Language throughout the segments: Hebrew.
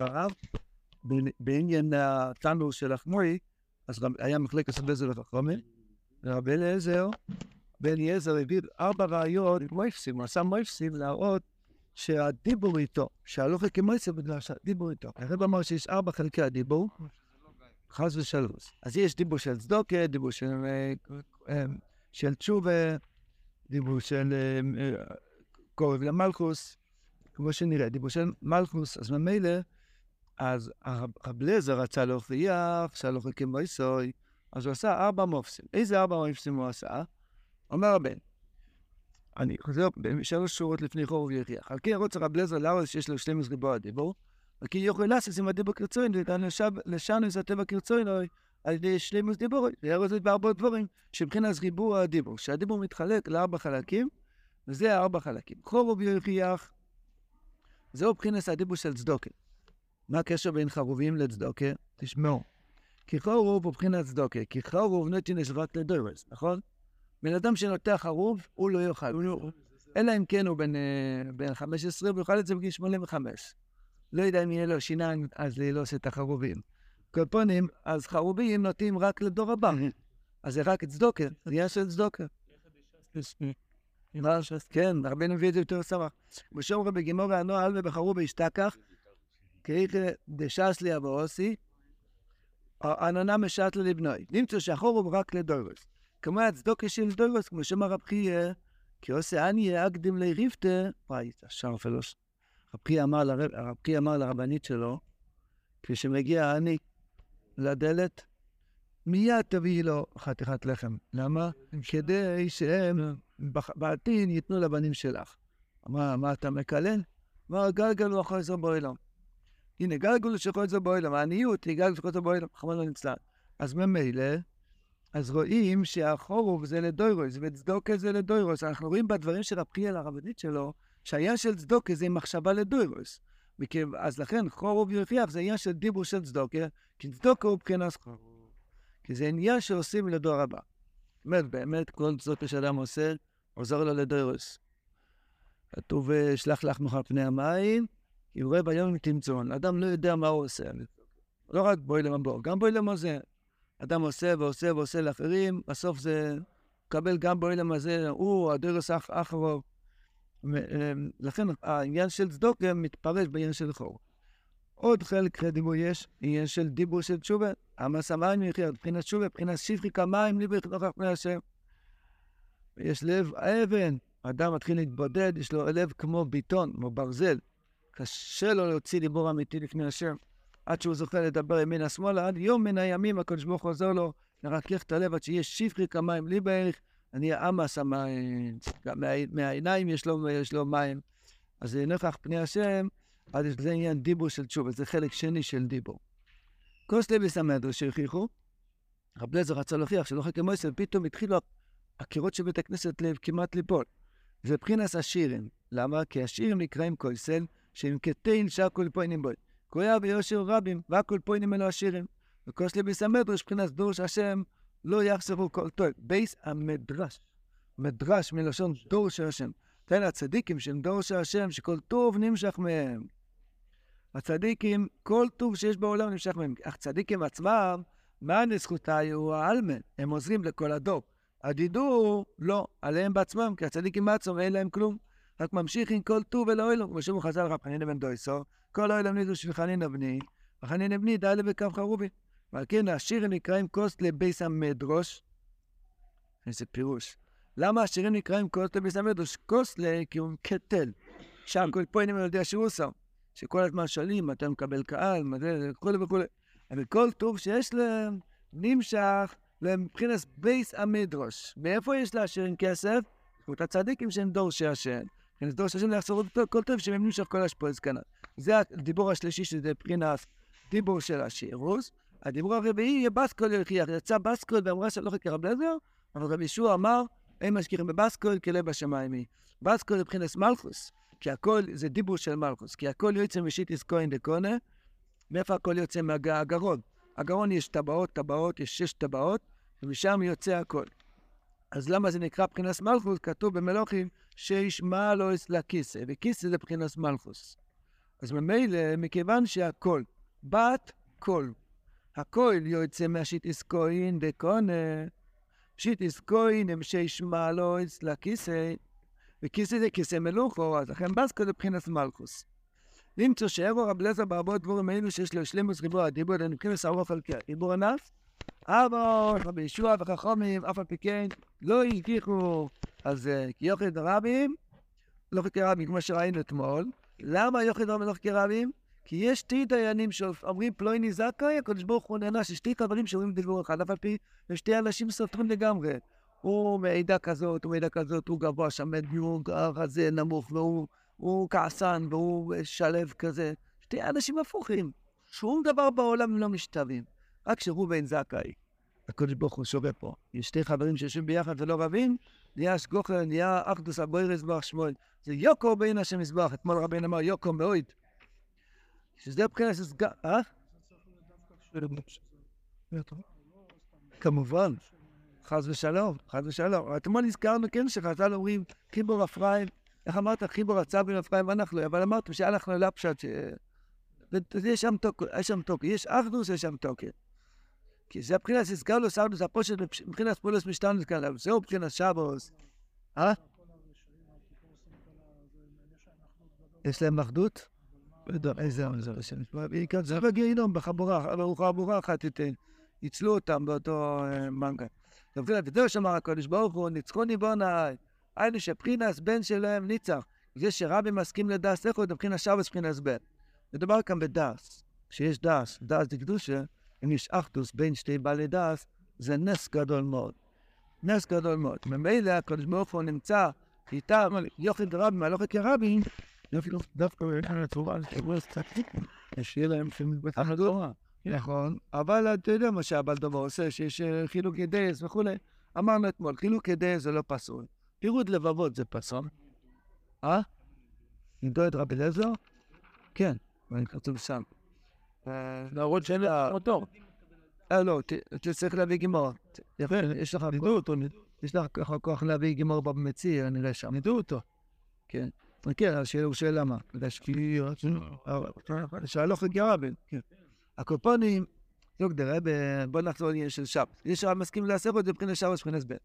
הרב, בעניין התנור של החמורי, אז היה מחלקת סבבה זה לחכמים, ורבי אליעזר, בן אליעזר הביא ארבע ראיות מויפסים, הוא עשה מויפסים להראות שהדיבור איתו, שהלוכה כמויסר בגלל שהדיבור איתו. הרב אמר שיש ארבע חלקי הדיבור, חס ושלוש. אז יש דיבור של צדוקה, דיבור של, של תשובה, דיבור של קורב למלכוס, כמו שנראה, דיבור של מלכוס, אז ממילא, אז הרב לזר רצה להוכיח שהלוכה כמויסוי, אז הוא עשה ארבע מופסים. איזה ארבע מופסים הוא עשה? אומר הבן, אני חוזר בשלוש שורות לפני חורב יחיח. על כן רוצה רב לזר לאו שיש לו 12 ריבוע הדיבור, וכי יכול לעשות עם הדיבור קרצוין, לשנו את הטבע קרצוין, על ידי שלימוס דיבור, ויראה זאת בארבע דברים, שמבחינת ריבוע הדיבור, שהדיבור מתחלק לארבע חלקים, וזה הארבע חלקים. חורב יחיח, זהו מבחינת הדיבור של צדוקה. מה הקשר בין חרובים לצדוקה? תשמעו. כי חורוב הוא מבחינת צדוקה, כי חורוב נותן יש רק לדורס, נכון? בן אדם שנוטע חרוב, הוא לא יאכל. לא- אלא אם כן הוא בן, בן 15, הוא יאכל את זה בגיל 85. לא יודע אם יהיה לו שיניים אז לאלוס את החרובים. קופונים, אז חרובים נוטים רק לדור הבא. אז זה רק צדוקה, זה עניין של צדוקה. כן, רבינו מביא את זה יותר שמח. בשום רבי גימור הנועל ובחרו בהשתכח, כאיכא דשסלי אבואוסי, עננה משתלה לבנוי. נמצא שהחורוב רק לדורס. כמו הצדוקה של דורס, כמו שאמר רב חייא, כי עושה עניה אקדים לריבטה, וואי, השער פלוש. רב חייא אמר לרבנית שלו, כשמגיע העני לדלת, מיד תביאי לו חתיכת לחם. למה? כדי שהם בעתיד ייתנו לבנים שלך. אמר, מה אתה מקלל? אמר, גלגל הוא אחרי זה בעולם. הנה, גלגל של חוזר בעולם, העניות היא גלגל של חוזר בעולם, חמור נצלן. אז ממילא, אז רואים שהחורוב זה לדוירוס, וצדוקה זה לדוירוס. אנחנו רואים בדברים של רב חיאל הרבנית שלו, שהעניין של צדוקה זה מחשבה לדוירוס. אז לכן חורוב ירחיח זה עניין של דיבור של צדוקה, כי צדוקה הוא מבחינת חורוב. כי זה עניין שעושים לדור הבא. אומרת, באמת, כל צדוקה שאדם עושה, עוזר לו לדוירוס. כתוב, שלח לך מחר פני המים, רואה ביום תמצון. אדם לא יודע מה הוא עושה. לא רק בואי למבור, גם בואי למזה. אדם עושה ועושה ועושה לאחרים, בסוף זה מקבל גם בעולם הזה, הוא הדרס אחרו. לכן העניין של צדוקה מתפרש בעניין של חור. עוד חלק דיבור יש, עניין של דיבור של תשובה. עמס המים יחיה, מבחינת תשובה, מבחינת שפחי כמים ליבך נוכח פני השם. יש לב אבן, אדם מתחיל להתבודד, יש לו לב כמו ביטון, כמו ברזל. קשה לו להוציא דיבור אמיתי לפני השם. עד שהוא זוכה לדבר ימינה שמאלה, עד יום מן הימים הקדוש ברוך הוא עוזר לו לרכך את הלב עד שיש שפחי כמים לי בערך, אני אמס המים, מהעיניים יש לו, יש לו מים. אז נוכח פני השם, אז זה עניין דיבור של תשובה, זה חלק שני של דיבור. כוס לוי סמדו שהוכיחו, רב לזר רצה להוכיח שלא חכה מויסל, פתאום התחילו הקירות של בית הכנסת כמעט ליפול. זה מבחינת השירים. למה? כי השירים נקראים קויסל, כתין שהכל פוינים בו. קויה ויושר רבים, והכל פוינים אלו השירים. וכוסלי ביס המדרש, מבחינת דורש השם, לא יחסרו כל טוב. בייס המדרש. מדרש מלשון דור של השם. תן הצדיקים שהם דור של השם, שכל טוב נמשך מהם. הצדיקים, כל טוב שיש בעולם נמשך מהם. אך צדיקים עצמם, מה לזכותה הוא העלמן? הם עוזרים לכל הדור. הדידור, לא, עליהם בעצמם, כי הצדיקים בעצמם אין להם כלום. רק ממשיך עם כל טוב אל האוילום, כמו שאומר חז"ל רב חנינא בן דויסו, כל האוילום נידו של חנינא בני, וחנינא בני די לבקו חרובי. ועל כן השירים נקראים כוס לבייס המדרוש. איזה פירוש. למה השירים נקראים כוס לבייס המדרוש? כוס. כי הוא קטל. שם כל פוינים על ידי שהוא שם. שכל הזמן שואלים, אתה מקבל קהל, וכולי וכולי. אבל כל טוב שיש להם נמשך מבחינת בייס המדרוש. מאיפה יש לעשירים כסף? זאת הצדיקים שהם דור שהשם. כן, דור שהשם לחזור כל טוב שהם נמשך כל השפועז כנ"ל. זה הדיבור השלישי שזה מבחינת דיבור של השירוס. הדיבור הרביעי יהיה בסקול יוכיח. יצא בסקול ואמרה שלא חכה רב לזר, אבל רבי ישוע אמר, אין משכיחים בבסקול כלב בשמיים היא. בסקול מבחינת מלכוס, כי הכל זה דיבור של מלכוס, כי הכל יוצא משיטיס כהן דקונה, מאיפה הכל יוצא מהגרון? הגרון יש טבעות, טבעות, יש שש טבעות, ומשם יוצא הכל. אז למה זה נקרא בחינס מלכוס? כתוב במלוכים שישמע לו לכיסא, וכיסא זה בחינס מלכוס. אז ממילא, מכיוון שהכל, בת קול, הכל יוצא מהשיטיס כהן דקונה, שיטיס כהן המשי שמלויס לכיסא, וכיסא זה כיסא מלוכו, אז לכן בסקו זה מבחינת מלכוס. למצוא שאירו רב לזר בהרבות דבורים אלו שיש לו שלמוס ריבוע הדיבור, זה מבחינת סערוף על דיבור הנף, אבל רבי ישוע וחכמים, אף על פי כן, לא הגיחו, אז כי יוחד רבים, לא חלקי רבים, כמו שראינו אתמול. למה יוחד רבים לא חלקי רבים? כי יש שתי דיינים שאומרים פלויני זכאי, הקדוש ברוך הוא נענש, יש שתי חברים שאומרים דיבור אחד, אף על פי שתי אנשים סותרים לגמרי. הוא מעידה כזאת, הוא מעידה כזאת, הוא גבוה, שמן, הוא רזה, נמוך, והוא כעסן, והוא שלו כזה. שתי אנשים הפוכים. שום דבר בעולם לא משתווים. רק שראובן זכאי. הקדוש ברוך הוא שווה פה. יש שתי חברים שיושבים ביחד ולא רבים, נהיה שגוכר, נהיה אחדוס הבוירס בר שמואל. זה יוקו בין השם מזבח. אתמול רבינו אמר יוקו מאוד. שזה מבחינת. אה? כמובן, חס ושלום, חס ושלום. אתמול הזכרנו, כן, שחז"ל אומרים, חיבור אפרים, איך אמרת? חיבור הצע בין אפרים ואנחנו, אבל אמרתם שהלכנו לפשט, ש... יש שם תוקו, יש אחדוס, יש שם תוקו. כי זה מבחינת הסגרנו, סרדוס, הפושט מבחינת פולוס משתנות כאן, זהו מבחינת שבוס. אה? יש להם אחדות? איזה עוזר השם. בעיקר זה בגיהינום, בחבורה, חבורה אחת תיתן. ניצלו אותם באותו מנגל. וזהו שאמר הקדוש ברוך הוא, ניצחוני בונאי. היינו שבחינס בן שלהם ניצח. זה שרבי מסכים לדס, איך הוא מבחינת שבס בחינס בן. מדובר כאן בדס. כשיש דס, דס זה קדושה, אם יש אחדוס בין שתי בעלי דס, זה נס גדול מאוד. נס גדול מאוד. ממילא הקדוש ברוך הוא נמצא איתם, יוחד רבי מהלוכת כרבים, דווקא התורה, שיהיה להם שמתבצע תורה. נכון, אבל אתה יודע מה שהבעל דבר עושה, שיש חילוקי דייס וכולי. אמרנו אתמול, חילוקי דייס זה לא פסול. פירוד לבבות זה פסול. אה? נדעו את רבי אליעזר? כן, ואני כתוב שם. להראות שאין לך מוטור. אה, לא, אתה צריך להביא גימור. יפה, יש לך יש לך כוח להביא גימור במציא, אני רואה שם. נדעו אותו. כן. כן, אז הוא שואל למה. שהלוך לגרה בין. הקופונים, לא גדרה, בוא נחזור לעניין של שבת. יש רב מסכים לעשות את זה מבחינת שבת מבחינת בן.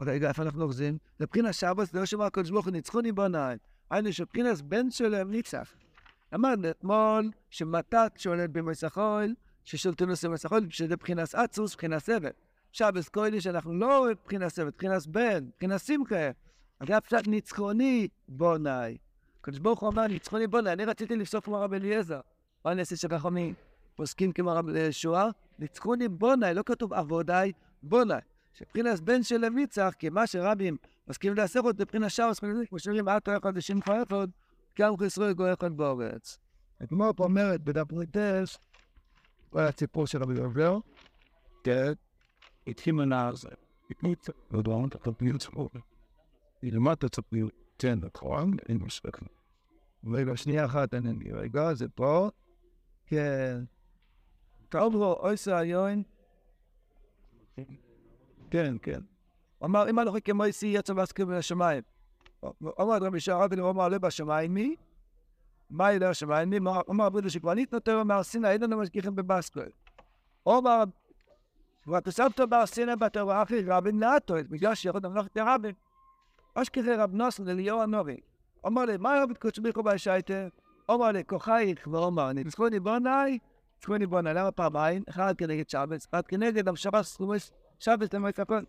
רגע, איפה אנחנו אוחזים? מבחינת שבת, זה לא שאמר הקדוש ברוך הוא ניצחוני בניים. היינו שמבחינת בן שלהם ניצח. אמרנו אתמול שמתת שולט במסחול, ששולטו נושא מסחול, שזה מבחינת אצוס, מבחינת סבל. שבת קודש אנחנו לא מבחינת סבל, מבחינת בן, מבחינת שמחה. אגב, פשט ניצחוני בונאי. הקדוש ברוך הוא אמר, ניצחוני בונאי, אני רציתי לפסוק כמו רב אליעזר. מה אני אעשה שחכמים פוסקים כמו רב שועה? ניצחוני בונאי, לא כתוב עבודי, בונאי. שבחינת בן של המיצח, כי מה שרבים מסכימים לעשות אותו, מבחינת שער, כמו שאומרים, אל אחד לשמך אחד, גם חסרו גוי אחד בארץ. פה אומרת בדף ריטס, כל הסיפור של רבי יובל, כן, התחיל מנהר, למטה צריך להיות כן, נכון? אין משפט. רגע, שנייה אחת, אין לי רגע, זה פה. כן. טוב לו, אוי סעיון. כן, כן. אמר, אם הלכו כמו איסי יצא ועסקים בשמיים. אמר רבי שערבי, הוא אמר, לא בשמיים מי? מה יהיה לשמיים מי? אמר רבי שכבר ניתנו מהר סיני, אין לנו משגיחים בבסקול. אמר, ותוספתו בר סיני בתורה אחי רבי נאטו, בגלל שיכול למלוך את הרבי. אשכרה רב נוסן אליהו הנורי. אמר לי, מה רבי קודש ביכו בהשייטה? אמר לי, כוחייך ואומר, ניצחוני בונאי, ניצחוני בונאי, למה פעמיים? אחד כנגד שבס, אחד כנגד המשבס סכומס, שבס למועצת הכל.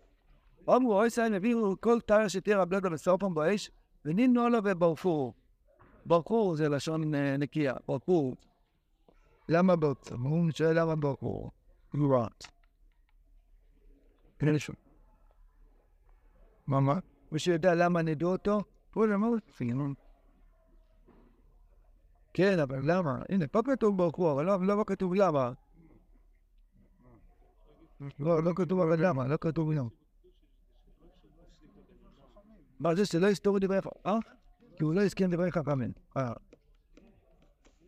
אמרו, אוי סיין, הביאו כל תאר שתהיה רב לדה וסופם באש, ונינו לו וברפו. ברפו זה לשון נקייה, ברפו. למה ברפו? הוא שואל למה ברפו? גרועת. מה מה? מי שיודע למה נדעו אותו, הוא אמר, פינון. כן, אבל למה? הנה, פה כתוב הוא, אבל לא, כתוב למה. לא כתוב אבל למה, לא כתוב למה. מה זה שלא יסתורו דברי? אה? כי הוא לא הסכים דברי חכמים.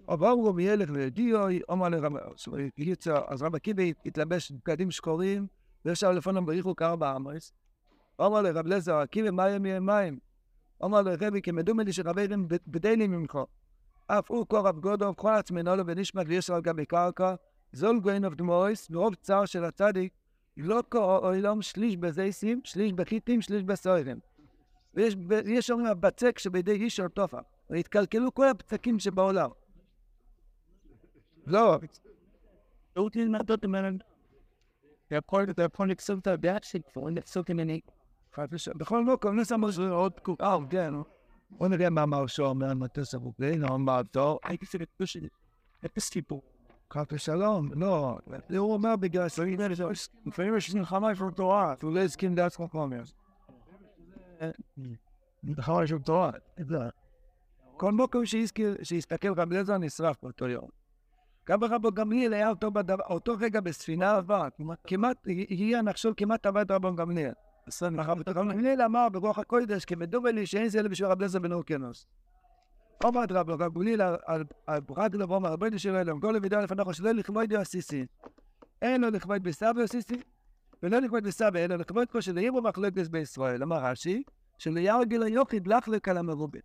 אבל הוא מילך לדיו, אמר לרב, אז רב עקיבא התלבש בגדים שחורים, וישב לפניו בריחו קר באמרס. אמר לרב לזר, עקיבא מים יהיה מים. אמר לרבי, כי מדומה לי שרבים בדיינים ממך. אף הוא קורב גודו, כל עצמנו לו ונשמת ויש על גבי קרקע, זול גוין אוף דמויס, מרוב צער של הצדיק, לא כאוילום שליש בזייסים, שליש בחיטים, שליש בסוירים. ויש אומרים הבצק שבידי איש של תופע. והתקלקלו כל הבצקים שבעולם. לא. לא תלמד אותם יכול יכול לכסוף את הדעה שכבר לכסוף ממני. בכל מקום, נסע מזור עוד תקופה, כן. בוא נראה מה אמר שור מהמטוס הבוקרים, אמר טוב. הייתי צריך לפשוט אפס טיפול. חס ושלום, לא. הוא אומר בגלל ש... לפעמים יש מלחמה איפה תורה. הוא לא הסכים דעת חכמים. מלחמה איפה תורה. כל מקום שיסתכל רב אליעזר נשרף באותו יום. גם ברבו גמליאל היה אותו, בדבר, אותו רגע בספינה עבר, כמעט, הגיע נחשול כמעט עבד רבו גמליאל. רב גמליאל אמר ברוח הקודש, כמדובר לי שאין זה בשביל רב אליעזר בן אורקנוס. עמד רב גמליאל על רגלו ואומר רבנו של אלוהים, כל למידה לפניך שלא לכבוד הסיסי. אין לו לכבוד בסבא הסיסי, ולא לכבוד בסבא, אלא לכבוד כל של עיר ומחלוקת בישראל. אמר רש"י, שלא ירגיל היוחיד לך לקלה מרובין.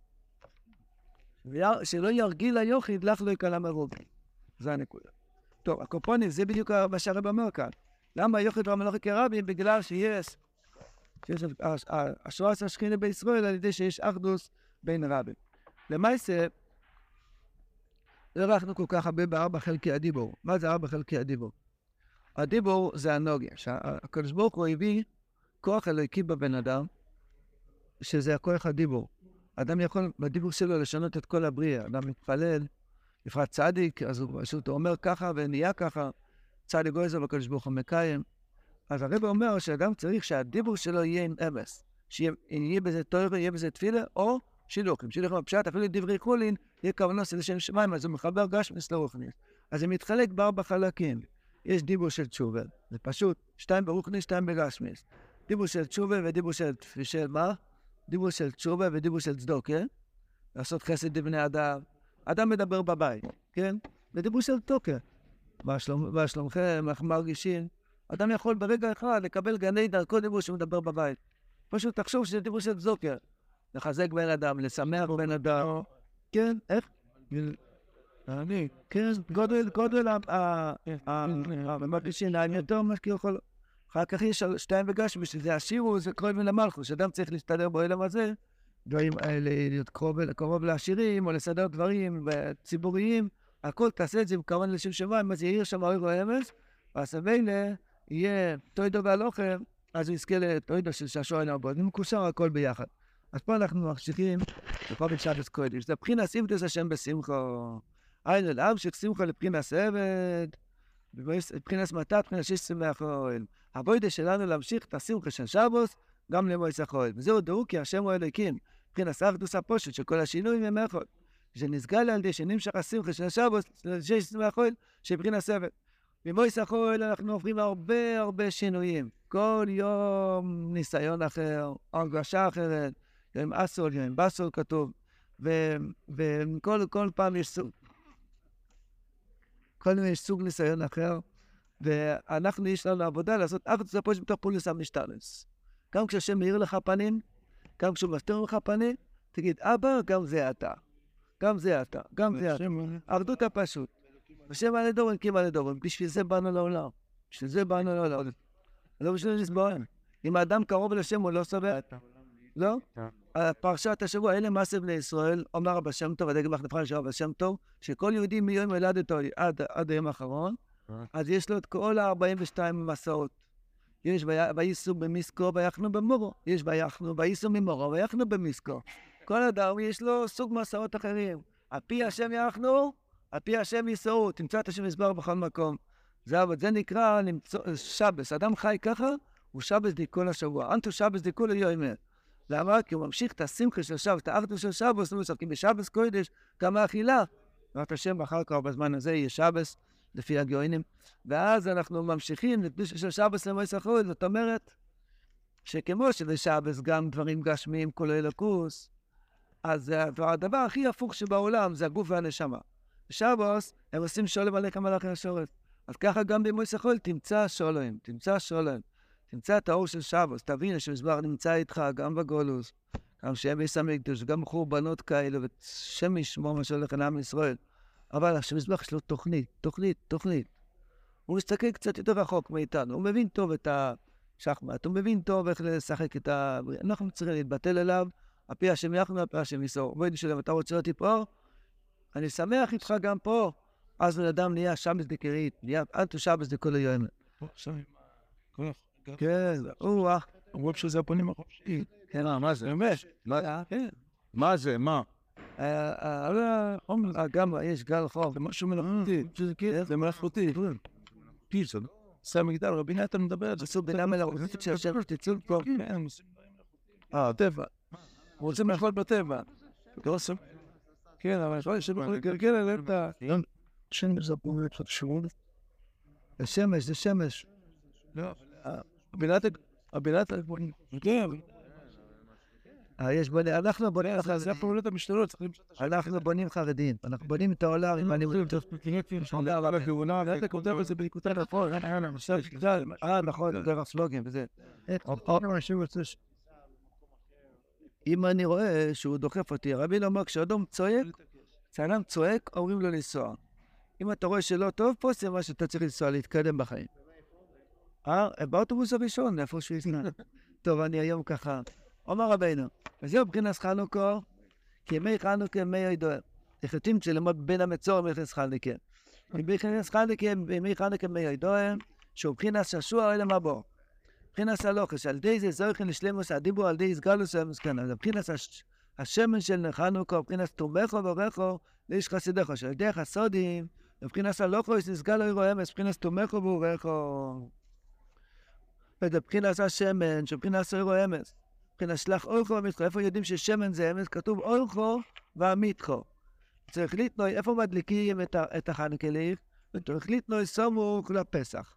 שלא ירגיל היוחיד לך לקלה מרובין. זה הנקודה. טוב, הקופונים, זה בדיוק מה שהרב אומר כאן. למה יוחיד והמלאכי כרבים? בגלל שיש, שיש השורס השכינה בישראל על ידי שיש אחדוס בין רבים. למעשה, לא הלכנו כל כך הרבה בארבע חלקי הדיבור. מה זה ארבע חלקי הדיבור? הדיבור זה הנוגיה. שהקדוש ברוך הוא הביא כוח אלוהיקי בבן אדם, שזה הכוח הדיבור. אדם יכול בדיבור שלו לשנות את כל הבריאה. אדם מתפלל, בפרט צדיק, אז הוא פשוט אומר ככה ונהיה ככה, צדיק גויזר בקדוש ברוך הוא מקיים. אז הרב אומר שאדם צריך שהדיבור שלו יהיה עם אמס. שיהיה בזה תואר, יהיה בזה תפילה, או שילוחים. שילוחים בפשט, אפילו דברי חולין, יהיה כוונו של שם שמיים, אז הוא מחבר גשמס לרוחניס. אז זה מתחלק בארבע חלקים. יש דיבור של תשובה, זה פשוט, שתיים ברוחניס, שתיים בגשמס. דיבור של תשובה ודיבור של, של מה? דיבור של תשובה ודיבור של צדוקה, לעשות חסד לבני אדם. אדם מדבר בבית, כן? ודיבור של תוקה. מה שלומכם, איך מרגישים? אדם יכול ברגע אחד לקבל גני דרכו דיבור שהוא מדבר בבית. פשוט תחשוב שזה דיבור של צדוקה. לחזק בן אדם, לשמח בן אדם. כן, איך? אני, כן, גודל, גודל המרגישים, אני יותר מה שיכול. אחר כך יש שתיים וגש, בשביל זה השירו זה קרוב מן המלכוס, שאדם צריך להסתדר בעולם הזה, האלה, להיות קרוב לעשירים, או לסדר דברים ציבוריים, הכל תעשה את זה עם כוון לשם שמיים, אז יאיר שם אויר האמס, ואז מילא יהיה טוידו והלוחם, אז הוא יזכה לטוידו של שעשוע עין הרבה, זה מקושר הכל ביחד. אז פה אנחנו ממשיכים בכל שבס קודש, זה בחינס עבדוס השם בשמחו. היינו להמשיך שמחו לבחינס עבד, מבחינס מתת, מבחינס שיש שמח אוהל. הבוידה שלנו להמשיך את השמחה של שבוס, גם למועץ החול. וזהו דאו כי השם הוא אלוקים, מבחינת אחדוס הפושט של כל הם אחד. שנסגל על ידי שנמשך השמחה של השבוס, שיש שמח חול, שבחינת סבל. במועץ החול אנחנו עוברים הרבה הרבה שינויים. כל יום ניסיון אחר, הרגשה אחרת, יום אסול, יום בסול כתוב, וכל פעם יש סוג. כל יש סוג ניסיון אחר, ואנחנו, יש לנו עבודה לעשות אחדוס הפושט בתוך פולוס המשתלס. גם כשהשם מאיר לך פנים, גם כשהוא מסתיר לך פנים, תגיד, אבא, גם זה אתה. גם זה אתה, גם זה אתה. אחדות הפשוט. בשם על דורן, קים על דורן. בשביל זה באנו לעולם. בשביל זה באנו לעולם. לא בשביל לסבול. אם האדם קרוב לשם, הוא לא סובל. לא? פרשת השבוע, אלה מעשה בני ישראל, אומר רבי שם טוב, הדגם החנפן של רבי שם טוב, שכל יהודי מיום הולדתו עד היום האחרון, אז יש לו את כל ה-42 מסעות. יש וייסו במיסקו ויחנו במורו, יש ויחנו וייסו ממורו ויחנו במיסקו. כל אדם יש לו סוג מסעות אחרים. על פי השם יחנו, על פי השם ייסעו, תמצא את השם יסבר בכל מקום. זה, זה נקרא למצוא, שבס. אדם חי ככה, הוא שבס די כל השבוע. אנטו שבס די כל היומר. למה? כי הוא ממשיך את השמחה של שבס, את האחדות של שבס, כי בשבס קודש גם האכילה. בעזרת השם, אחר כך בזמן הזה יהיה שבס. לפי הגאונים, ואז אנחנו ממשיכים לקדושה של שבס למועצת החול, זאת אומרת שכמו שבשבס גם דברים גשמיים כולל אלוקוס, אז הדבר הכי הפוך שבעולם זה הגוף והנשמה. בשבוס הם עושים שולם עליך מלאכי השורף. אז ככה גם במועצת החול תמצא שולם, תמצא שולם, תמצא את האור של שבוס, תבין שמזבר נמצא איתך גם בגולוס, גם שהם יסמי קדוש, גם חורבנות כאלה, ושם ישמור מה שהולך לעם ישראל. אבל המזבח יש לו תוכנית, תוכנית, תוכנית. הוא מסתכל קצת יותר רחוק מאיתנו, הוא מבין טוב את השחמט, הוא מבין טוב איך לשחק את ה... אנחנו צריכים להתבטל אליו, הפי השם יחנו, הפי השם יסור. בואי נשאל, אתה רוצה אותי פה? אני שמח איתך גם פה. אז בן אדם נהיה שבס דקרית, נהיה אנטו שבס דכל היום. כן, אח. אומרים שזה הפונים החופשיים. כן, מה זה? באמת. כן. מה זה? מה? גם יש גל חום. זה משהו מלאכותי. כן, זה מלאכותי. פיצה. עושה מגדל, רבי נתן מדבר על זה. עשו בינה מלאכותית שיושב תצאו פה. כן, אה, טבע. רוצים לאכול בטבע. לא. כן, אבל יכול להיות שהם לגלגל עליהם את ה... שמש זה פה. זה שמש, זה שמש. לא, הבינת... הבינת... כן, אה, יש בונים, אנחנו בונים זה חרדים. הפעולות המשתנות, את אנחנו בונים חרדים. אנחנו בונים את העולם עם הלימודים. אתה כותב על זה בנקודה נכון, אה, נכון, זה הסלוגן וזה. אם אני רואה שהוא דוחף אותי, רבי לא אומר, כשאדם צועק, כשאדם צועק, אומרים לו לנסוע. אם אתה רואה שלא טוב פה, זה מה שאתה צריך לנסוע, להתקדם בחיים. אה, באוטובוס הראשון, איפה שהוא יסנע. טוב, אני היום ככה. אומר רבינו, וזהו מבחינת חנוכה, כי ימי חנוכה ימי הידוע. החלטים שלמוד בין המצור ומכנס חנוכה. מבחינת חנוכה, ימי חנוכה ימי הידוע, שהוא מבחינת ששוע אלא מבוא. מבחינת הלוחש, על ידי זה זוכן לשלמוס הדיבור על ידי סגלוס. אז מבחינת הש- השמן של חנוכה, מבחינת תומכו וברכו, לאיש חסידךו, שעל ידי החסודים, מבחינת הלוחש נסגל לו אירו אמס, מבחינת תומכו וברכו. מבחינת השמן, שמבחינת אירו אמס. מבחינת שלח אורכו ומיתחו, איפה יודעים ששמן זה אמס? כתוב אורכו והמיתחו. צריך לתנוי, איפה מדליקים את, החנקליך? צריך לתנוי סמוך לפסח.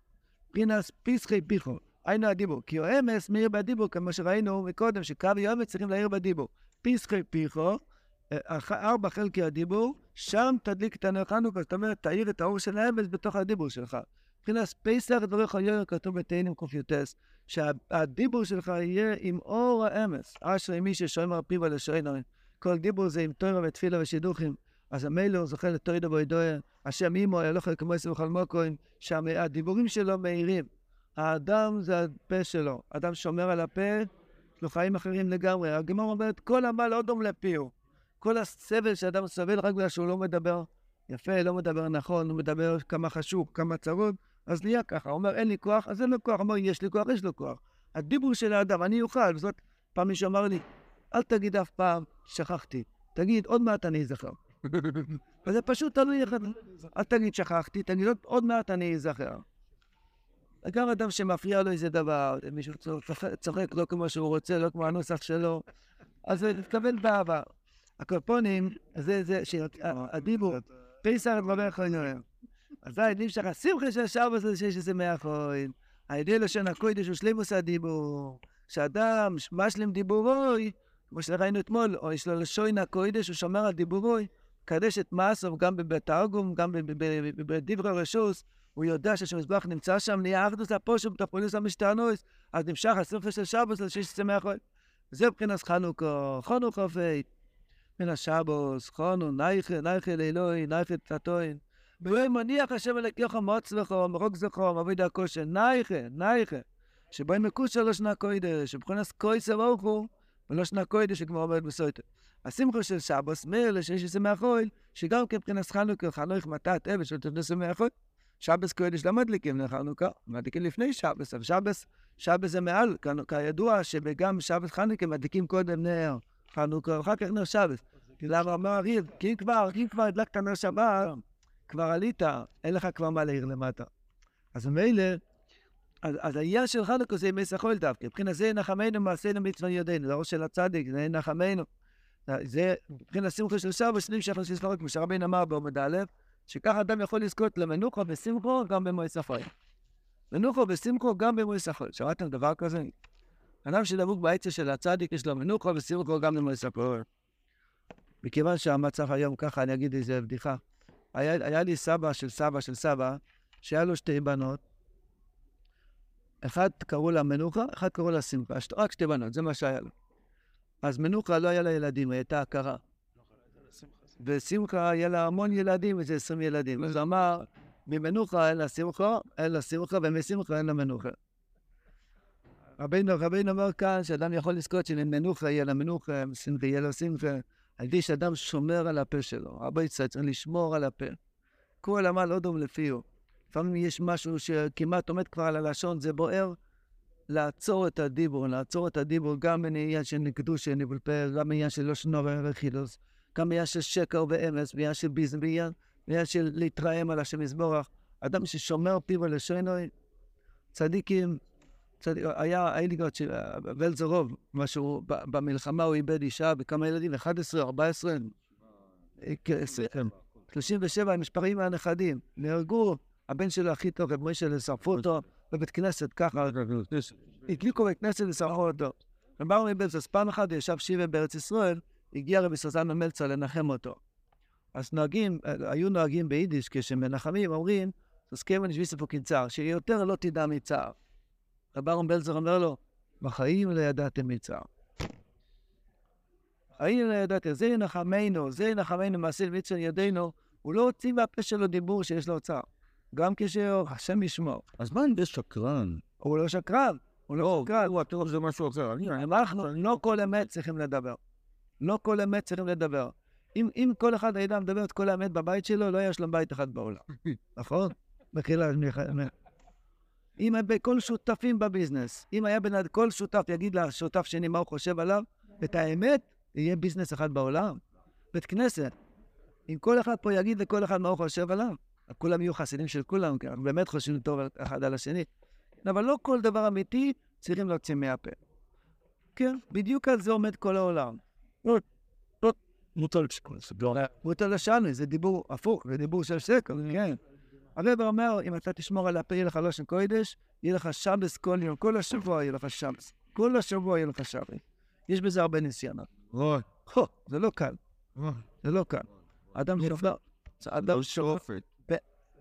מבחינת פסחי פיחו. היינו הדיבור, כי הוא אמס מאיר בדיבור, כמו שראינו מקודם, שקו יומץ צריכים להעיר בדיבור. פסחי פיחו, אה, ארבע חלקי הדיבור, שם תדליק את הנר חנוכה, זאת אומרת, תאיר את האור של האמס בתוך הדיבור שלך. מבחינת פסח דבריך יויר כתוב בתהילים קי"ס, שהדיבור שלך יהיה עם אור האמס. אשרי מי ששומר פיו ולשונו. כל דיבור זה עם תוירה ותפילה ושידוכים. אז המילא הוא זוכה לתוידו ואידויה, השם אימו, אלוהי כמו עשר וכל מוקוים, שהדיבורים שלו מאירים. האדם זה הפה שלו. אדם שומר על הפה, יש לו חיים אחרים לגמרי. הגמרא אומרת, כל עמל לא דום לפיהו. כל הסבל שאדם סובל רק בגלל שהוא לא מדבר יפה, לא מדבר נכון, הוא מדבר כמה חשוב, כמה צרוד, אז נהיה ככה. הוא אומר, אין לי כוח, אז אין לו כוח. הוא אומר, יש לי כוח, יש לו כוח. הדיבור של האדם, אני אוכל. וזאת, פעם מישהו אמר לי, אל תגיד אף פעם, שכחתי. תגיד, עוד מעט אני אזכר. וזה פשוט תלוי איך... אל תגיד שכחתי, תגיד עוד, מעט אני אזכר. גם אדם שמפריע לו איזה דבר, מישהו צוחק, צוחק לא כמו שהוא רוצה, לא כמו הנוסח שלו, אז זה מתכוון באהבה. הקופונים, זה, זה, שהדיבור, פסח דברי חוינוים. אזי נמשך השמחה של שבוס הזה שיש איזה מאה חוין. הידי לשון הקודש הוא שלימוס הדיבור. כשאדם משלים דיבורוי, כמו שראינו אתמול, או יש לו לשון הקודש, הוא שומר על דיבורוי, קדש את מעשיו גם בתרגום, גם בדברי רשוס, הוא יודע שהמזבח נמצא שם, נהיה אחדוס הפושם, תפולוס המשתענוס, אז נמשך השמחה של שבוס על שיש שמח חוין. זה מבחינת חנוכה, חנוכה פייט. מן השבוס, חונו, נייכה, נייכה לאלוהי, נייכה תתוין. ביום מניח השם אלוקיך מוצלך, מרוק זכו, מביא דרכו נייכה, נייכה. שבו מקושר לא שנה קוידש, שבחונס קויסר אוכו, ולא שנה קוידש שכבר עומד בסויטר. השמחה של שבוס, מאיר לשש שמח אוהל, שגם מבחינת חנוכה, חנוך מתת אבן של תודה שמח אוהל. שבס קודש לא מדליקים לחנוכה, מדליקים לפני שבס, אבל שבס, שבס זה מעל, כידוע שגם שבס חנוכה מדליקים קודם נר חנוכה, אחר כך נר שבס. למה אמר הריב, כי אם כבר, אם כבר הדלקת נר שבת, כבר עלית, אין לך כבר מה להעיר למטה. אז ממילא, אז, אז העניין של חנוכה זה ימי סחול דווקא, מבחינת זה נחמנו מעשינו מצווה יודענו, לאור של הצדיק, זה נחמנו. זה מבחינת שמחה של שבס, נמשך לספרות, כמו שרבין אמר בעומד א', שככה אדם יכול לזכות למנוחה ושמחו גם במועד החול. מנוחה ושמחו גם במועד החול. שמעתם דבר כזה? אדם שדבוק בעצה של הצדיק, יש לו מנוחה ושמחו גם במועד החול. מכיוון שהמצב היום ככה, אני אגיד איזה בדיחה. היה, היה לי סבא של סבא של סבא, שהיה לו שתי בנות. אחת קראו לה מנוחה, אחת קראו לה שמחה. שת- רק שתי בנות, זה מה שהיה לו. אז מנוחה לא היה לה ילדים, היא הייתה עקרה. ושמחה היה לה המון ילדים, איזה עשרים ילדים. אז אמר, ממנוחה אין לה שמחה, אין לה שמחה, ומשמחה אין לה מנוחה. רבינו, רבינו אומר כאן שאדם יכול לזכות שממנוחה יהיה לה מנוחה, משמחה יהיה לו שמחה, על ידי שאדם שומר על הפה שלו. רבי יצחק צריך לשמור על הפה. כל עמל לא דום לפיהו. לפעמים יש משהו שכמעט עומד כבר על הלשון, זה בוער, לעצור את הדיבור, לעצור את הדיבור גם בעניין של נבלפר, גם בעניין של לא שנור רכילוס, גם בעניין של שקר ואמס, בעניין של ביזם, בעניין של להתרעם על השם יזבורך. אדם ששומר פיו ולשונו, צדיקים, צדיק, היה, לי גם ולזרוב, משהו, במלחמה הוא איבד אישה וכמה ילדים, 11, 14, 37, עם משפרים מהנכדים, נהרגו, הבן שלו הכי טוב, רב מוישה, שרפו אותו בבית כנסת, ככה, הדליקו בית כנסת ושרפו אותו. רב מבלז, אז פעם אחת ישב שיבה בארץ ישראל, הגיע רבי סוזן מלצר לנחם אותו. אז נוהגים, היו נוהגים ביידיש, כשמנחמים אומרים, אני שביסה פה קנצר, שיותר לא תדע מצער. רב אהרון בלזר אומר לו, בחיים לא ידעתם מצער. האם לא ידעתם, זה ינחמנו, זה ינחמנו מעשה מצווה ידינו, הוא לא הוציא מהפה שלו דיבור שיש לו צער. גם כשהשם ישמור. אז מה אם זה שקרן? הוא לא שקרן, הוא לא שקרן. הוא הטוב זה משהו אחר. אנחנו לא כל אמת צריכים לדבר. לא כל אמת צריכים לדבר. אם, אם כל אחד היה מדבר את כל האמת בבית שלו, לא היה שלום בית אחד בעולם. נכון? מחילה, אם כל שותפים בביזנס, אם היה בין כל שותף יגיד לשותף שני מה הוא חושב עליו, את האמת, יהיה ביזנס אחד בעולם. בית כנסת. אם כל אחד פה יגיד לכל אחד מה הוא חושב עליו, כולם יהיו חסידים של כולם, כי אנחנו באמת חושבים טוב אחד על השני. אבל לא כל דבר אמיתי צריכים להוציא מהפה. כן, בדיוק על זה עומד כל העולם. מוטל לשנו, זה דיבור הפוך, זה דיבור של שקר, כן. הרב אומר, אם אתה תשמור על הפה, יהיה לך לשון קודש, יהיה לך שבס כל יום, כל השבוע יהיה לך שבס. כל השבוע יהיה לך שבס. יש בזה הרבה ניסיונות. זה לא קל. זה לא קל. אדם שומר... אדם שומר...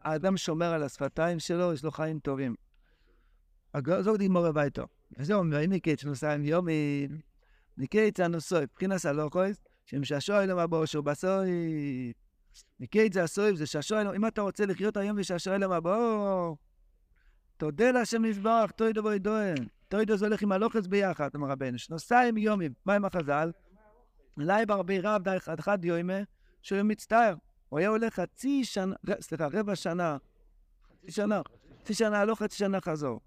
האדם שומר על השפתיים שלו, יש לו חיים טובים. זו גמור הביתו. וזה אומר, אם ניקט שנוסעים יומים, ניקט זה הנוסוי, מבחינת הלוכויס, שמשעשוע אלו מבוא שהוא בסוי. ניקט זה הסוי, זה שעשוע אלו, אם אתה רוצה לחיות היום ושעשוע אלו מבוא, תודה להשם יזבח, תוידו בוי דוהן. תוידו זה הולך עם הלוחץ ביחד, אמר רבנו, שנוסעים יומים. מה עם החז"ל? אולי ברבי רב די אחד יוימה, שהוא מצטער. הוא היה הולך חצי שנה, סליחה, רבע שנה, חצי שנה, חצי שנה הלוך, חצי שנה חזור.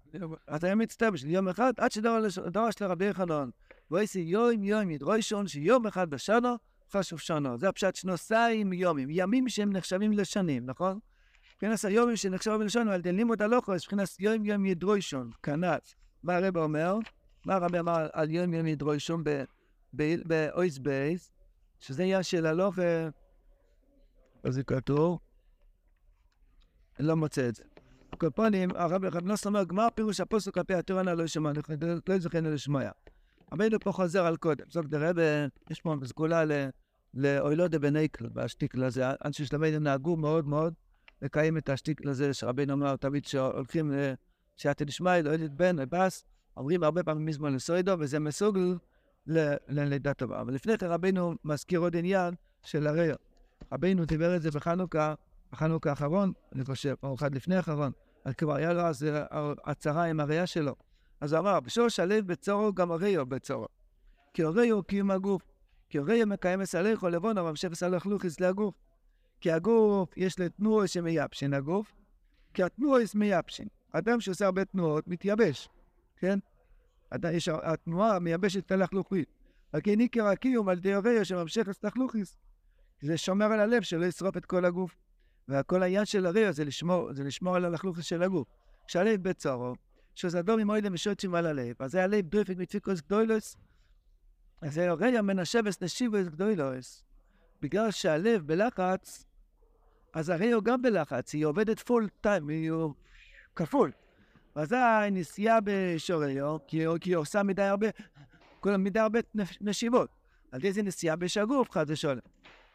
אז היה מצטער בשביל יום אחד, עד שדרש לרבי חנון. עשי יום יום ידרוישון, שיום אחד בשנה חשוב שנה. זה הפשט שנוסעים יומים, ימים שהם נחשבים לשנים, נכון? מבחינת היומים שנחשבים לשנים, על לימוד הלוכו, אז מבחינת יום יום ידרוישון, כנ"ל. מה הרב אומר? מה הרב אמר על יום יום ידרוישון באויס בייס, שזה עניין של הלוך... אז זה כתוב, לא מוצא את זה. פנים, הרב רב נוסר אומר, גמר פירוש הפוסק כלפי התורה נא לא ישמע, לא זכינו לשמוע. רבינו פה חוזר על קודם. זאת דרבה, יש פה סגולה לאוילו דבנייקל, בשטיקל הזה. אנשי שלמדים נהגו מאוד מאוד לקיים את השטיקל הזה, שרבינו אומר תמיד שהולכים לסייעתא דשמיא, לא יודעת בן, לבס, אומרים הרבה פעמים מזמן לסוידו, וזה מסוגל ללידה טובה. אבל לפני כן רבינו מזכיר עוד עניין של הריו. רבינו דיבר את זה בחנוכה, בחנוכה האחרון, אני חושב, או אחד לפני האחרון, אז כבר היה לו אז הצהרה עם הראייה שלו. אז אמר, בשורש הלב בצורו, גם הראיו בצורו. כי הראיו הוא קיום הגוף. כי הראיו מקיים אסליך או לבון, אבל המשך אסליך לוכיס להגוף. כי הגוף, יש לתנועה שמייבשין הגוף, כי התנועה מייבשין. אדם שעושה הרבה תנועות, מתייבש, כן? יש, התנועה מייבשת את הלכלוכית. רק כי ניקר הקיום על ידי הראיו שממשך אסליך זה שומר על הלב שלא ישרוף את כל הגוף. וכל העניין של הריו זה לשמור, זה לשמור על הלכלוך של הגוף. כשהלב בצורו, שזדור ממוידם ושוטשים על הלב, אז זה הלב דופק מתפיקוס גדולוס, אז זה ריו מנשבס נשיבוס גדולוס. בגלל שהלב בלחץ, אז הריו גם בלחץ, היא עובדת פול טיים, היא כפול. אזי נסיעה בשוריו, כי, כי היא עושה מדי הרבה, מדי הרבה נשיבות. על ידי זה נסיעה בשגוף, חד ושולם.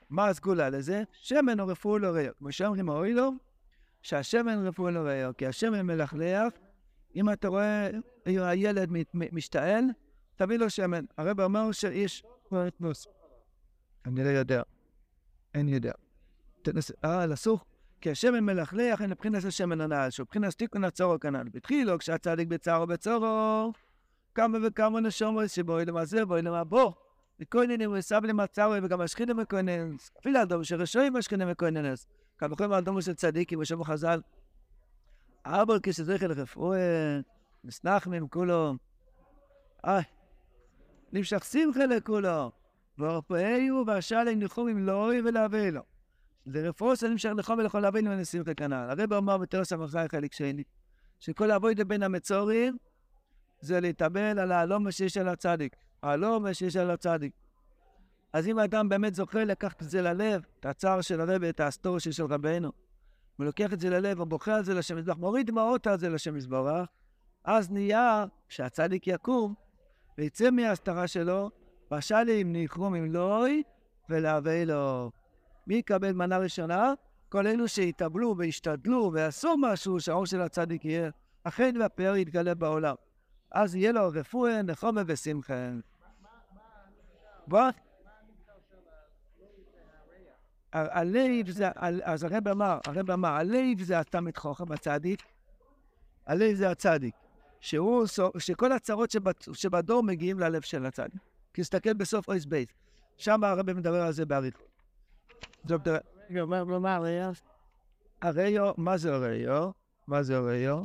מה הסגולה לזה? שמן או רפואו לא ראיו. כמו שאומרים האוי לו, שהשמן רפואו לא ראיו, כי השמן מלכלך, אם אתה רואה הילד משתעל, תביא לו שמן. הרב אומר שאיש... אני לא יודע. אין יודע. אה, לסוך. כי השמן מלכלך, אין לבחינת השמן הנעל, שהוא מבחינת תיקון הצורו כנ"ל. בתחילו, כשהצדיק בצערו בצורו, כמה וכמה נשומות שבואי למעשה, בואי למה בוא. וכהננים וסב למצאו וגם השכינה מכהננס. אפילו אדום שרשועים השכינה מכהננס. כמה וכמה אדום של צדיקים ושמו חז"ל. אבל כשזכר לרפואה, מסנחמים כולו. איי, נמשך שמחה לכולו. ורפאהו והשלם ניחומים לאוי ולהביא לו. זה רפואה שנמשך לחום ולכל להבין ונשמחה כנ"ל. הרב אמר בתרס המחזאי חלק שני, שכל אבוידה בין המצורים זה להתאבל על ההלום שיש על הצדיק. ההלום שיש על הצדיק. אז אם האדם באמת זוכה לקחת את זה ללב, את הצער של הרב, את האסטור של רבנו, ולוקח את זה ללב, ובוכה על זה לשם מזבח, מוריד דמעות על זה לשם מזבח, אז נהיה שהצדיק יקום ויצא מההסתרה שלו, בשלים ניחום עם לוי ולהווה לו. מי יקבל מנה ראשונה? כל אלו שהתאבלו והשתדלו ועשו משהו שהאור של הצדיק יהיה אכן והפאר יתגלה בעולם. אז יהיה לו רפואה, נחומה ושמחה. בוא. הלב זה, אז הרב אמר, הרב אמר, הלב זה התמת חוכם הצדיק, הלב זה הצדיק, שהוא, שכל הצרות שבדור מגיעים ללב של הצדיק. כי תסתכל בסוף אויס בייס, שם הרב מדבר על זה באריכות. הריו, מה זה הריו? מה זה הריו?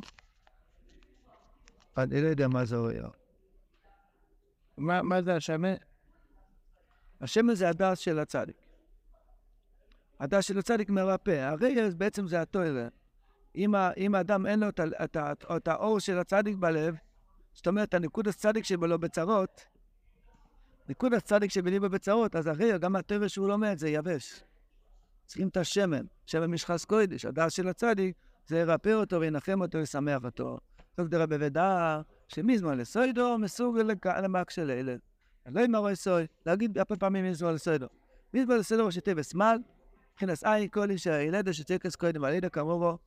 אני לא יודע מה זה הריו. מה זה השמן? השמן זה הדס של הצדיק. הדס של הצדיק מרפא. הריו בעצם זה התואר. אם האדם אין לו את האור של הצדיק בלב, זאת אומרת, הנקוד הצדיק שבו לו בצרות, ניקוד הצדיק שבלי בבצרות, אז הרי גם הטבע שהוא לומד זה יבש. צריכים את השמן, שמן משחס קוידש, הדעת של הצדיק, זה ירפא אותו וינחם אותו וישמח אותו. זאת דרבי ודעה, שמזמן לסוידו מסוג למק של הילד. לא אמרו סוי, להגיד הרבה פעמים מזמן לסוידו. מזמן לסוידו שתהיה שמאל, מבחינת אי כל איש הילד שתקס קודם על ידע כמובו,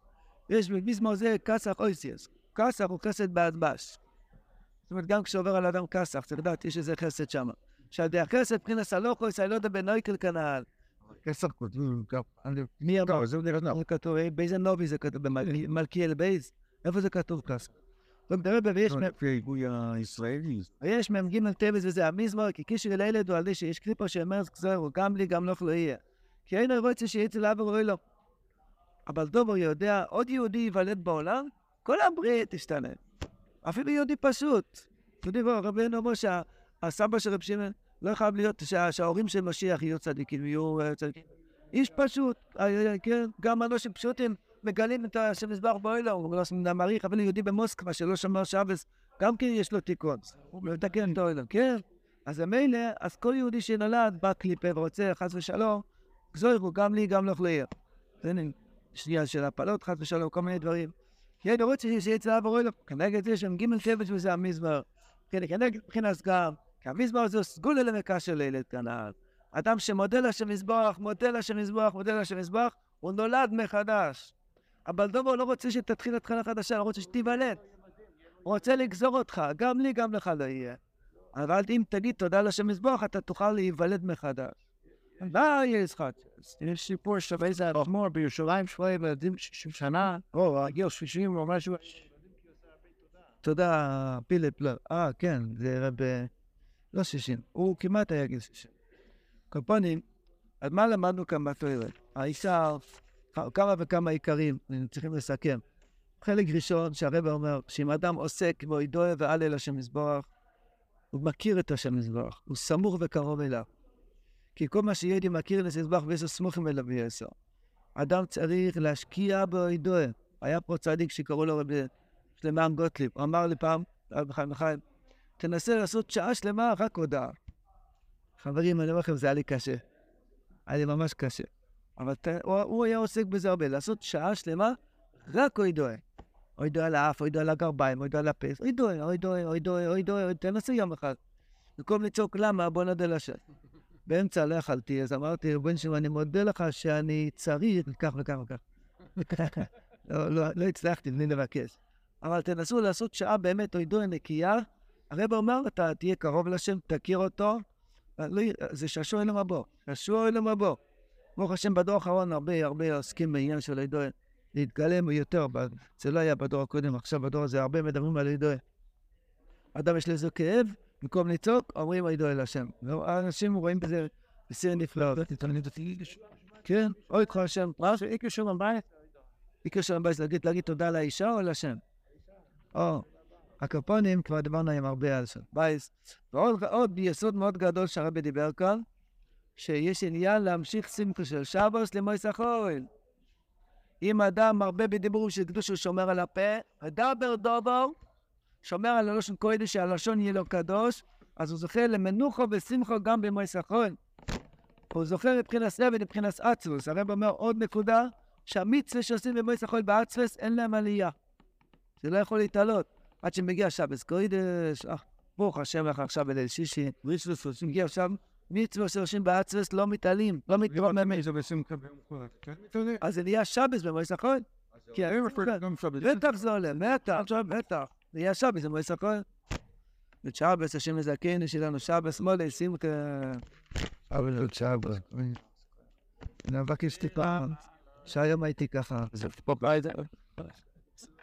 יש במזמור זה כסח אויסיאס. כסח הוא חסד בהדבש. זאת אומרת, גם כשעובר על אדם כסח, צריך לדעת, יש איזה חסד שם. שהדרך כסף מבחינת הלוכוס, אני לא יודע בנויקל כנ"ל. כסף כותבים, מי אמר? זה נראה זה כתוב, באיזה נובי זה כתוב? במלכיאל בייז? איפה זה כתוב כסף? לא מדבר ויש העיבוי הישראלי. יש מ"ג טבעס וזה המזמור, כי קישר אל הילד הוא על זה שיש קליפו שאומר זכזרו, גם לי גם לא יהיה. כי אין רוצה שיהיה אצל אבא רואי לו. אבל דובר יודע, עוד יהודי ייוולד בעולם, כל הברית תשתנה. אפילו יהודי פשוט. אתם יודעים, רבינו אומר שהסבא של רב שמעון לא חייב להיות שההורים של משיח יהיו צדיקים, יהיו צדיקים. איש פשוט, כן, גם אנשים פשוטים מגלים את השם מזבח באוילר, הוא לא מעריך, אבל יהודי במוסקבה שלא שמר שבס, גם כן יש לו תיקון, הוא מתקן את האוילר, כן? אז מילא, אז כל יהודי שנולד בא קליפה ורוצה, חס ושלום, גזוירו, גם לי, גם לך לעיר. זה שנייה של הפלות, חס ושלום, כל מיני דברים. כן, רוצה שיהיה אצל אבא רוילר, כנגד זה שהם גימל שבט וזה המזמר. כן, כנגד מבחינת גם. כי המזבח זה סגולה למכה של לילד כנ"ל. אדם שמודה לשם מזבח, מודה לשם מזבח, מודה לשם מזבח, הוא נולד מחדש. אבל דובו לא רוצה שתתחיל התחלה חדשה, הוא רוצה שתיוולד. הוא רוצה לגזור אותך, גם לי, גם לך לא יהיה. אבל אם תגיד תודה לשם מזבח, אתה תוכל להיוולד מחדש. מה יש לך? יש סיפור של איזה אדמו"ר בירושלים שלו ילדים 60 שנה, או הגיל 60 או משהו. תודה, פיליפ, לא. אה, כן, זה רב... לא 60, הוא כמעט היה גיל 60. קופונים, אז מה למדנו כאן בתוארת? האישה, כמה וכמה עיקרים, צריכים לסכם. חלק ראשון, שהרבא אומר, שאם אדם עוסק בו ידועה ועל אל השם מזבח, הוא מכיר את השם מזבח, הוא סמוך וקרוב אליו. כי כל מה שיהודי מכיר את מזבח ואיזה סמוכים אליו ויעשו. אדם צריך להשקיע בו ידועה. היה פה צדיק שקראו לו רבי שלמען גוטליב, הוא אמר לי פעם, רבי חיים לחיים, תנסה לעשות שעה שלמה רק הודעה. חברים, אני אומר לכם, זה היה לי קשה. היה לי ממש קשה. אבל ת... הוא, הוא היה עוסק בזה הרבה, לעשות שעה שלמה רק אוי דואה. אוי דואה לאף, אוי דואה לגרביים, אוי דואה לפס, אוי דואה, אוי דואה, אוי דואה, אוי דואה, תנסה יום אחד. במקום לצעוק למה, בוא נודה לשם. באמצע לא יכלתי, אז אמרתי, בן שמעון, אני מודה לך שאני צריך כך וכך וכך. לא, לא, לא הצלחתי בלי לבקש. אבל תנסו לעשות שעה באמת אוי דואה נקייה, הרב אומר, אתה תהיה קרוב לשם, תכיר אותו, לא, זה שעשוע אלו מבוא, שעשוע אלו מבוא. ברוך השם, בדור האחרון הרבה הרבה עוסקים בעניין של הידוע, להתגלם יותר, זה לא היה בדור הקודם, עכשיו בדור הזה הרבה מדברים על הידוע. אדם יש לזה כאב, במקום לצעוק, אומרים הידוע אל השם. האנשים רואים בזה בסיר נפלא. כן, אוי כל השם, מה זה איקר שלום בית? איקר שלום בית, להגיד תודה לאישה או לשם? או, הקופונים, כבר דיברנו עם הרבה על שם בייס. ועוד יסוד מאוד גדול שהרבי דיבר כאן, שיש עניין להמשיך שמחה של שבוס למויס החול. אם אדם מרבה בדיבורים של קדוש, הוא שומר על הפה, הדבר דובר, שומר על הלושן קודש, שהלשון יהיה לו קדוש, אז הוא זוכה למנוחו ושמחו גם במויס החול. הוא זוכר מבחינת סבל ומבחינת אצלוס. הרב אומר עוד נקודה, שהמצווה שעושים במויס החול באצלוס, אין להם עלייה. זה לא יכול להתעלות. עד שמגיע שבס קוידש, אה, ברוך השם לך עכשיו בליל שישי, רישלוס, מגיע שם, מצווה שעושים באצרס לא מתעלים, לא מתרוממים. אז זה נהיה שבס במועצת הכהן. בטח זה עולה, בטח, בטח. זה נהיה שבס במועצת הכהן. ושבס, השם מזכן, יש לנו שבס, מולי, שמחה. אבל עוד שבס. אני מבקש טיפה, שהיום הייתי ככה. זה פה